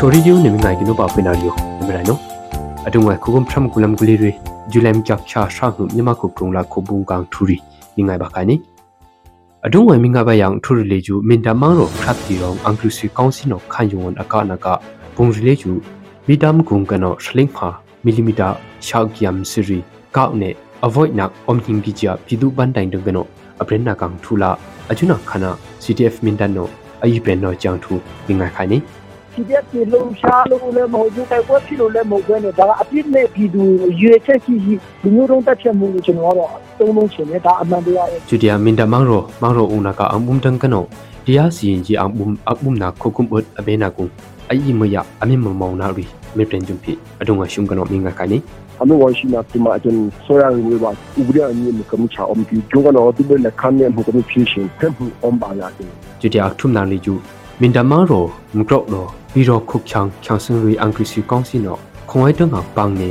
choridio ne mi ngai gino ba penario nemra no adungwa khugum thram gulam guliri julem chak cha sha hu nyama ko prungla ko bung kang thuri mi ngai ba ka ni adungwa mi nga ba yang thuri le ju min da mang ro khat ti rong angkru si kaung si no khan yung aka na ka bung ri le ju mi dam gung ka no shling pha millimeter shau gyam siri ka ne avoid na om hing gi ja pidu ban dai dang no apren na kang thula ajuna khana ctf min dan no ayi pen no chang thu mi ngai khai ni ဒီပြပြေလုံးရှားလို့လည်းမဟုတ်ဘူးတိုက်ပွဲဖြစ်လို့လည်းမဟုတ်ဘဲနဲ့ဒါကအပြစ်နဲ့ပြည်သူရွေချက်ရှိရှိလူမျိုးတုံးတက်ချက်မှုကိုကျွန်တော်ကတော့တုံးလုံးချင်တယ်ဒါအမှန်တရားပဲ judia minda mangro mangro una ka ambum dang kano dia sin ji ambum abum na khokum ut abena gung ai mo ya ami mo mau na ri me pren jum phi adunga shum kano minga ka ni အမေဝရှိနာတမအကျန်ဆိုရငွေပါဥပဒေအမြင့်ကမချအောင်ဒီကျုံကတော့ဒီလက်ခံနေမှုကမဖြစ်ရှင်ဖက်မှုအွန်ပါရတယ် judia thum na li ju minda mangro mkrok lo bi ro khuk chang chang sun ri ang krisi kong si no khoi tang ha pang ne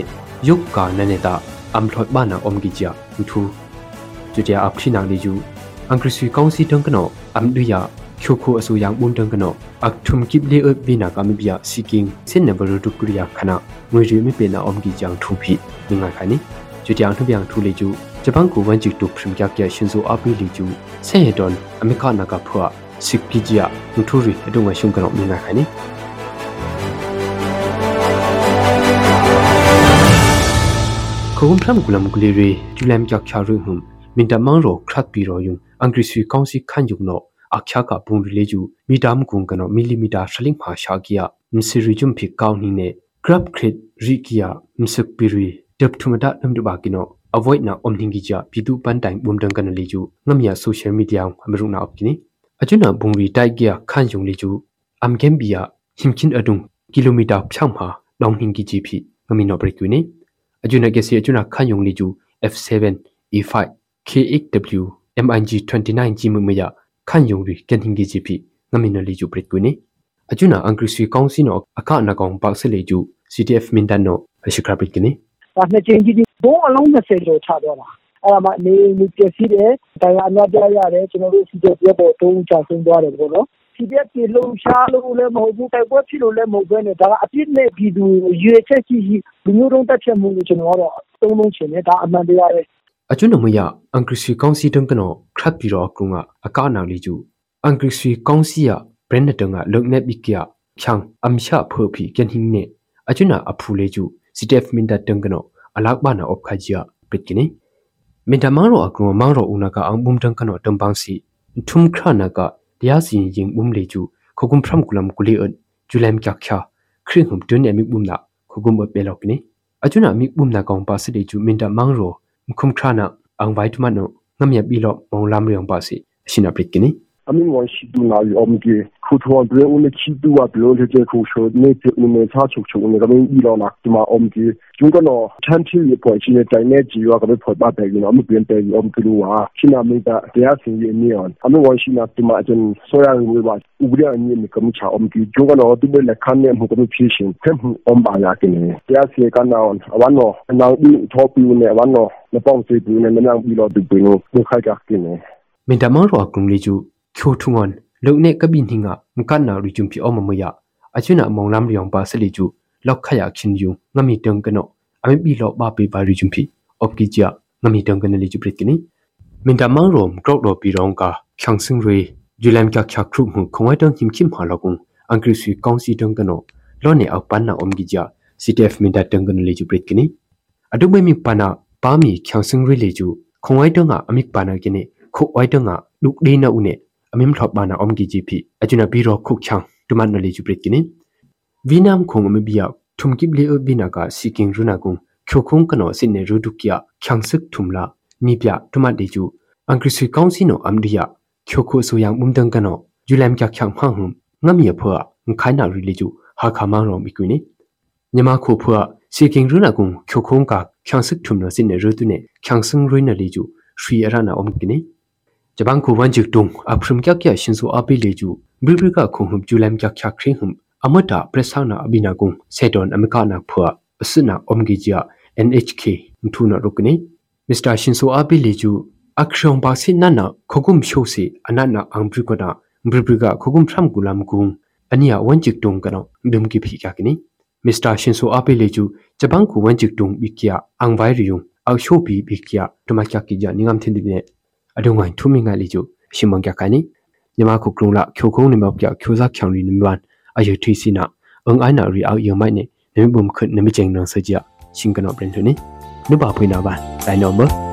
yuk ka na ne ta am thot ba na om gi ja thu judia ap khi na li ju ang krisi kong si tang kano am du ya ချိုခိုအဆူယံဘုံတန်ကနောအခထုမ်ကိပလေအဘိနာကမဘီယာစီကင်းစင်နဘရဒုကရိယာခနာငွေရီမပေနာအုံဂီဂျန်ထူဖီငငါခနိကျူတျန်ထူပြန်ထူလေကျူဂျပန်ကိုဝန်ဂျီတုဖရမ်ကြကရရှင်ဆိုအပီလီကျူဆဲဟဒွန်အမေကနာကဖွာစစ်ပီဂျီယာနထူရီအဒုံဝရှုံကနောငငါခနိခုံဖ ရမ်ကူလမ်ဂလီရီဂျူလမ်ကြချာရူဟုမ်မင်တမန်ရောခရတ်ပီရောယုံအင်္ဂရိစီကောင်စီခန့်ယုံနောအခါကပုံရလေကျူမီတာမကုံကနောမီလီမီတာရှလင်းဖာရှာကီယာမစီရီဂျုံဖိကောင်းနီနေ grab crit rikia msuk piri dep thumada namdu ba kino avoid na omningi ja pidu pan time bum dang kan leju ngamya social media amru na opkini ajuna bungri tai gya khan yung leju amgem bia himkin adung kilometer phyang ma long hingi ji phi ngami no break ni ajuna gesi ajuna khan yung leju f7 e5 kxw mig 29 ji mu ya khan yung ri ken hingi ji phi ngami no leju break ni ajuna angri sui kong si no akha na kong pak se leju CTF မင်တန်နိုအရှိခရပစ်ကနီဒါနှစ်ချင်းကြီးဘုံအလုံး20လို့ချတော့တာ အဲ့ဒါမှနေနေပြည့်စည်တယ်တရားအများပြရတယ်ကျွန်တော်တို့စီတဲ့ပြပေါ်တုံးချဆုံးသွားတယ်ပေါ့နော်စီတဲ့ပြေလုံးရှားလို့လည်းမဟုတ်ဘူးတိုက်ပွဲဖြစ်လို့လည်းမဟုတ်ဘဲနဲ့ဒါကအပြစ်နဲ့ပြည်သူရွေချက်ရှိရှိလူမျိုးတုံးတက်ချက်မှုကိုကျွန်တော်ကတော့တုံးလုံးချင်တယ်ဒါအမှန်တရားပဲအကျွနမယအန်ကရစီကောင်စီတန်ကနောခရတ်ပီရောကရုံကအကာနာလီကျူအန်ကရစီကောင်စီယဘရန်နတငါလုံနေဘီကယာချန်အမ်ရှာဖော်ဖီကန်ဟင်းနေအကျွနာအဖူလေကျူစီတက်မင်ဒတန်ကနောအလောက်ဘာနာအော့ခါဂျီယာပစ်ကင်း မင်တမန်ရောအကရုံမောင်ရောဦးနာကအန်ဘုံတန်ကနောတမ်ပန်းစီထုံခရနာကတရားစီရင်ဘုံလေကျူခုကုမ်ဖရမ်ကူလမ်ကူလီအန်ဂျူလမ်ကခါခရင်ဟုံတွန်းနေမိဘုံနာခုကုမ်ဘပေလောက်ကင်းအကျွနာမိဘုံနာကောင်ပါစလေကျူမင်တမန်ရောခုမ်ခရနာအန်ဝိုက်တမနောငမြပီလောမောင်လမ်ရီယံပါစီအရှင်နပလစ်ကင်း အမင်းဝရှိတူနာယောမကေခုထောဘရေဦးလချီတူဝဘလောလေကျေခုရှိုနေပြနေနေချာချုပ်ချုပ်နေကမင်းဒီလောနာဒီမာအုံကေကျုံကနောချန်ချီရပေါ်ရှိနေတိုင်းနေဂျီယောကဘဖော်ပါတဲ့နော်မပြန်တဲ့ယောမကလူဝါရှိနာမင်းတာတရားစင်ရနေအောင်အမင်းဝရှိနာဒီမာအကျန်ဆိုရငွေပါဥပဒေအမြင့်ကမချအုံကေကျုံကနောဒီဘလက်ခန်းနေမှုကမဖြစ်ရှင်ဖက်မှုအုံပါရကင်းတရားစီကနောအဝန်နောနောင်ဒီထောပီနေအဝန်နောမပေါင်းစီပူနေမနန်းပြီးတော့ဒီပင်းကိုခိုက်ကကင်းနေမင်တမန်ရောကုံလီကျူ ချိုထုငွန်လုံနေကပိနှင်းငါမကန်နာရီကျုံဖီအမမယအချွနာမောင်လမ်ရီယံပါစလီကျူလောက်ခရခင်ယူငမီတန်ကနောအမေပီလောဘာပေပါရီကျုံဖီအော့ကီဂျာငမီတန်ကနလီကျူပရစ်ကနီမင်တမန်ရောမကောက်တော့ပီရောင်းကချန်စင်ရီဂျူလမ်ကခခရုမှုခွန်ဝဲတန်ဟင်ခင်ဟာလောကုံအန်ကရစီကောင်စီတန်ကနောလောနေအောက်ပန်နာအုံဂီဂျာ CTF မင်တတန်ကနလီကျူပရစ်ကနီအဒုမေမီပနာပါမီချန်စင်ရီလေကျူခွန်ဝဲတန်ကအမိပနာကိနေခုဝဲတန်ကဒုဒေနာဦးနေ အမင်ထော့ဘာနာအုံဂီဂျီပီအကျွန်ဘီရောခုချန်တူမန်နလီကျူပရစ်ကနီဗီနမ်ခုံအမဘီယာထုံကိဘလီအဘီနာကစီကင်ရူနာကုံချိုခုံကနောစင်နေရူဒုကီယာချန်စစ်ထုမလာနိပြတူမတ်ဒီကျူအန်ကရစီကောင်စီနောအမ်ဒီယာချိုခိုဆူယံဘုံတန်ကနောယူလမ်ကချန်ဖန်ဟုံငမီဖွာခိုင်နာရီလီကျူဟာခါမန်ရောမီကွီနီညမခုဖွာစီကင်ရူနာကုံချိုခုံကချန်စစ်ထုမနောစင်နေရူတူနေချန်စင်ရီနလီကျူရှီအရနာအုံကီနီ ဂျပန်ကိုဝန်ဂျစ်တုံအဖရမ်ကကရှင်ဆိုအပီလေကျူဘီဘီကခုံဟုံဂျူလမ်ကချခရင်ဟုံအမတာပရက်ဆာနာအဘိနာကုံဆေဒွန်အမကနာဖွာအစနာအုံဂီဂျာ NHK မထူနာရုကနီမစ္စတာရှင်ဆိုအပီလေကျူအခရှုံပါစိနနာခခုံရှိုစီအနနာအံဘရီကနာဘရီဘရီကခခုံဖရမ်ကူလမ်ကုံ ania wanjik tung kano bim ki phi ka kini Mr. Shinso Abe leju Japan ku wanjik tung bikia angwai riyung au sho bi bikia tuma kya ki ja ningam thin dine adungai thumi nga leju shimang kya kani nyama ku krung la khyo khong ni ma kya khyo za khyang ri ni man ayu thi sina ang ai na ri au yong mai ne ne bum khut ne mi cheng nang sa ja sing kano bren thu ni nu ba phui na ba dai no mo